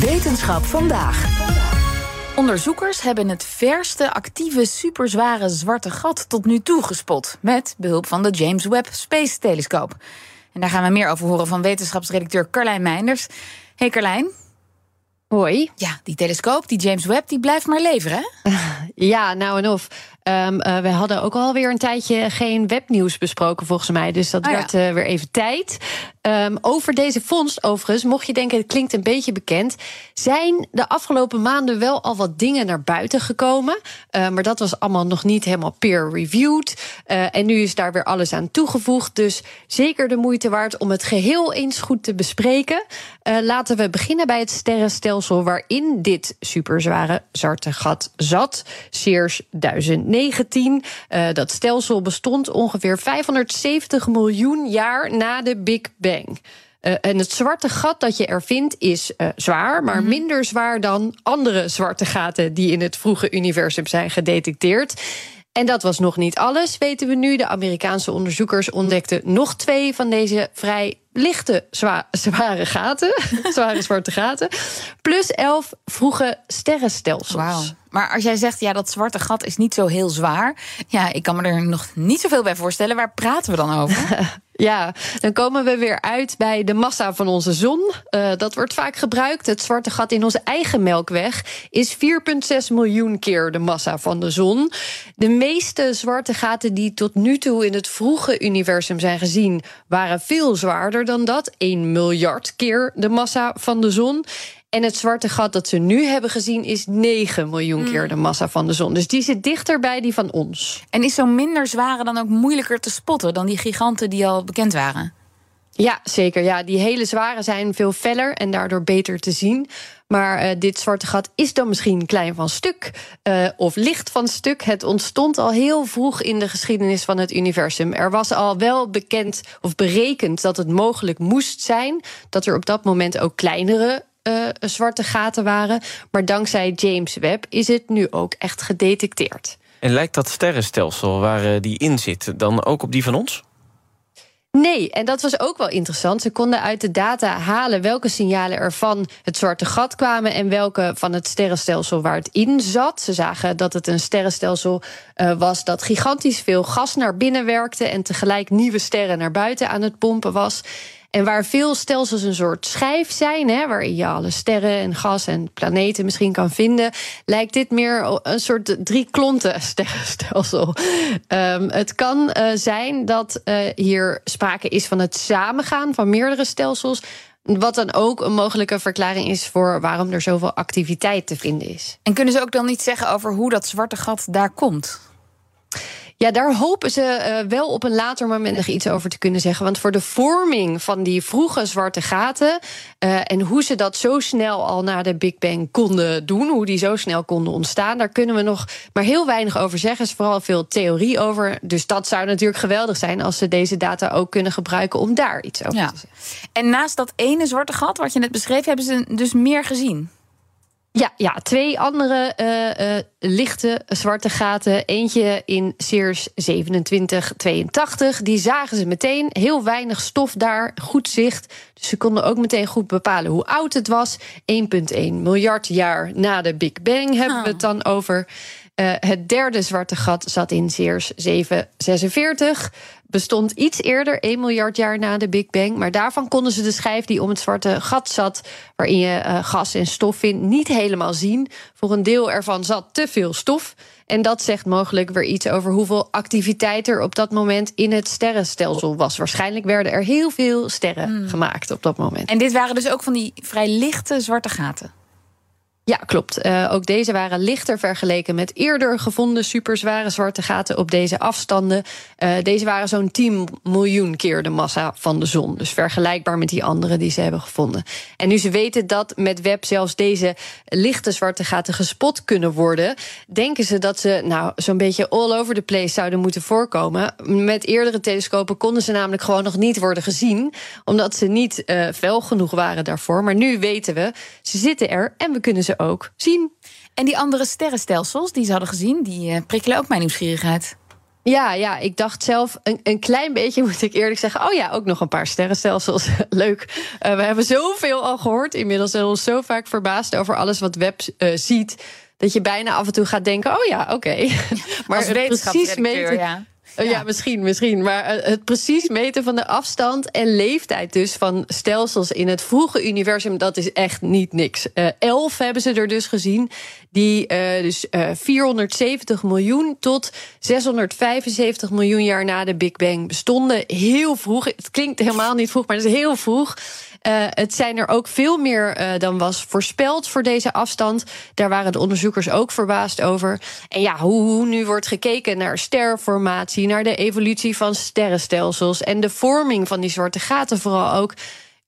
Wetenschap vandaag. Onderzoekers hebben het verste actieve superzware zwarte gat tot nu toe gespot. Met behulp van de James Webb Space Telescoop. En daar gaan we meer over horen van wetenschapsredacteur Carlijn Meinders. Hey Carlijn. Hoi. Ja, die telescoop, die James Webb, die blijft maar leveren, hè? Ja, nou en of. Um, uh, we hadden ook alweer een tijdje geen webnieuws besproken, volgens mij. Dus dat ja. werd uh, weer even tijd. Um, over deze vondst, overigens, mocht je denken, het klinkt een beetje bekend. Zijn de afgelopen maanden wel al wat dingen naar buiten gekomen. Uh, maar dat was allemaal nog niet helemaal peer-reviewed. Uh, en nu is daar weer alles aan toegevoegd. Dus zeker de moeite waard om het geheel eens goed te bespreken. Uh, laten we beginnen bij het sterrenstelsel waarin dit superzware zwarte gat zat. Sears 1019. Uh, dat stelsel bestond ongeveer 570 miljoen jaar na de Big Bang. Uh, en het zwarte gat dat je er vindt is uh, zwaar, maar mm -hmm. minder zwaar dan andere zwarte gaten die in het vroege universum zijn gedetecteerd. En dat was nog niet alles, weten we nu. De Amerikaanse onderzoekers ontdekten nog twee van deze vrij lichte zwa zware gaten, zware zwarte gaten, plus elf vroege sterrenstelsels. Maar als jij zegt, ja, dat zwarte gat is niet zo heel zwaar. Ja, ik kan me er nog niet zoveel bij voorstellen. Waar praten we dan over? ja, dan komen we weer uit bij de massa van onze zon. Uh, dat wordt vaak gebruikt. Het zwarte gat in onze eigen melkweg is 4,6 miljoen keer de massa van de zon. De meeste zwarte gaten die tot nu toe in het vroege universum zijn gezien, waren veel zwaarder dan dat. 1 miljard keer de massa van de zon. En het zwarte gat dat ze nu hebben gezien is 9 miljoen keer de massa van de zon. Dus die zit dichter bij die van ons. En is zo'n minder zware dan ook moeilijker te spotten dan die giganten die al bekend waren? Ja, zeker. Ja, die hele zware zijn veel feller en daardoor beter te zien. Maar uh, dit zwarte gat is dan misschien klein van stuk uh, of licht van stuk. Het ontstond al heel vroeg in de geschiedenis van het universum. Er was al wel bekend of berekend dat het mogelijk moest zijn dat er op dat moment ook kleinere uh, zwarte gaten waren. Maar dankzij James Webb is het nu ook echt gedetecteerd. En lijkt dat sterrenstelsel waar die in zit dan ook op die van ons? Nee, en dat was ook wel interessant. Ze konden uit de data halen welke signalen er van het zwarte gat kwamen en welke van het sterrenstelsel waar het in zat. Ze zagen dat het een sterrenstelsel uh, was dat gigantisch veel gas naar binnen werkte en tegelijk nieuwe sterren naar buiten aan het pompen was. En waar veel stelsels een soort schijf zijn, hè, waarin je alle sterren en gas en planeten misschien kan vinden, lijkt dit meer een soort drie klonten sterrenstelsel. Um, het kan uh, zijn dat uh, hier sprake is van het samengaan van meerdere stelsels. Wat dan ook een mogelijke verklaring is voor waarom er zoveel activiteit te vinden is. En kunnen ze ook dan niet zeggen over hoe dat zwarte gat daar komt? Ja, daar hopen ze uh, wel op een later moment nog iets over te kunnen zeggen. Want voor de vorming van die vroege zwarte gaten. Uh, en hoe ze dat zo snel al na de Big Bang konden doen. Hoe die zo snel konden ontstaan. Daar kunnen we nog maar heel weinig over zeggen. Er is vooral veel theorie over. Dus dat zou natuurlijk geweldig zijn als ze deze data ook kunnen gebruiken om daar iets over ja. te zeggen. En naast dat ene zwarte gat wat je net beschreef, hebben ze dus meer gezien. Ja, ja, twee andere uh, uh, lichte zwarte gaten. Eentje in Sears 2782. Die zagen ze meteen. Heel weinig stof daar, goed zicht. Dus ze konden ook meteen goed bepalen hoe oud het was. 1,1 miljard jaar na de Big Bang hebben oh. we het dan over. Uh, het derde zwarte gat zat in Sears 746 bestond iets eerder, 1 miljard jaar na de Big Bang. Maar daarvan konden ze de schijf die om het zwarte gat zat, waarin je uh, gas en stof vindt, niet helemaal zien. Voor een deel ervan zat te veel stof. En dat zegt mogelijk weer iets over hoeveel activiteit er op dat moment in het sterrenstelsel was. Waarschijnlijk werden er heel veel sterren hmm. gemaakt op dat moment. En dit waren dus ook van die vrij lichte zwarte gaten. Ja, klopt. Uh, ook deze waren lichter vergeleken met eerder gevonden superzware zwarte gaten op deze afstanden. Uh, deze waren zo'n 10 miljoen keer de massa van de zon. Dus vergelijkbaar met die andere die ze hebben gevonden. En nu ze weten dat met Webb zelfs deze lichte zwarte gaten gespot kunnen worden, denken ze dat ze nou zo'n beetje all over the place zouden moeten voorkomen. Met eerdere telescopen konden ze namelijk gewoon nog niet worden gezien, omdat ze niet uh, fel genoeg waren daarvoor. Maar nu weten we, ze zitten er en we kunnen ze ook zien. En die andere sterrenstelsels die ze hadden gezien, die uh, prikkelen ook mijn nieuwsgierigheid. Ja, ja, ik dacht zelf een, een klein beetje, moet ik eerlijk zeggen. Oh ja, ook nog een paar sterrenstelsels. Leuk. Uh, we hebben zoveel al gehoord inmiddels en ons zo vaak verbaasd over alles wat web uh, ziet. Dat je bijna af en toe gaat denken: oh ja, oké. Okay. maar het precies meten. Ja. Ja. ja. misschien, misschien. Maar het precies meten van de afstand en leeftijd dus van stelsels in het vroege universum, dat is echt niet niks. Uh, elf hebben ze er dus gezien, die uh, dus uh, 470 miljoen tot 675 miljoen jaar na de Big Bang bestonden. Heel vroeg. Het klinkt helemaal niet vroeg, maar het is heel vroeg. Uh, het zijn er ook veel meer uh, dan was voorspeld voor deze afstand. Daar waren de onderzoekers ook verbaasd over. En ja, hoe, hoe nu wordt gekeken naar sterrenformatie, naar de evolutie van sterrenstelsels en de vorming van die zwarte gaten vooral ook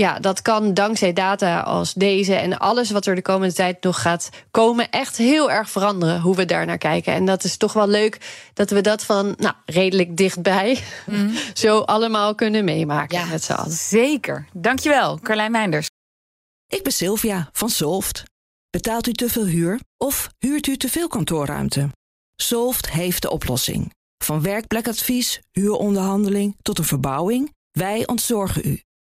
ja, dat kan dankzij data als deze en alles wat er de komende tijd nog gaat komen, echt heel erg veranderen hoe we daar naar kijken. En dat is toch wel leuk dat we dat van nou, redelijk dichtbij mm. zo allemaal kunnen meemaken ja, met z'n allen. Zeker. Dankjewel, Carlijn Meinders. Ik ben Sylvia van Solft. Betaalt u te veel huur of huurt u te veel kantoorruimte? Solft heeft de oplossing. Van werkplekadvies, huuronderhandeling tot een verbouwing, wij ontzorgen u.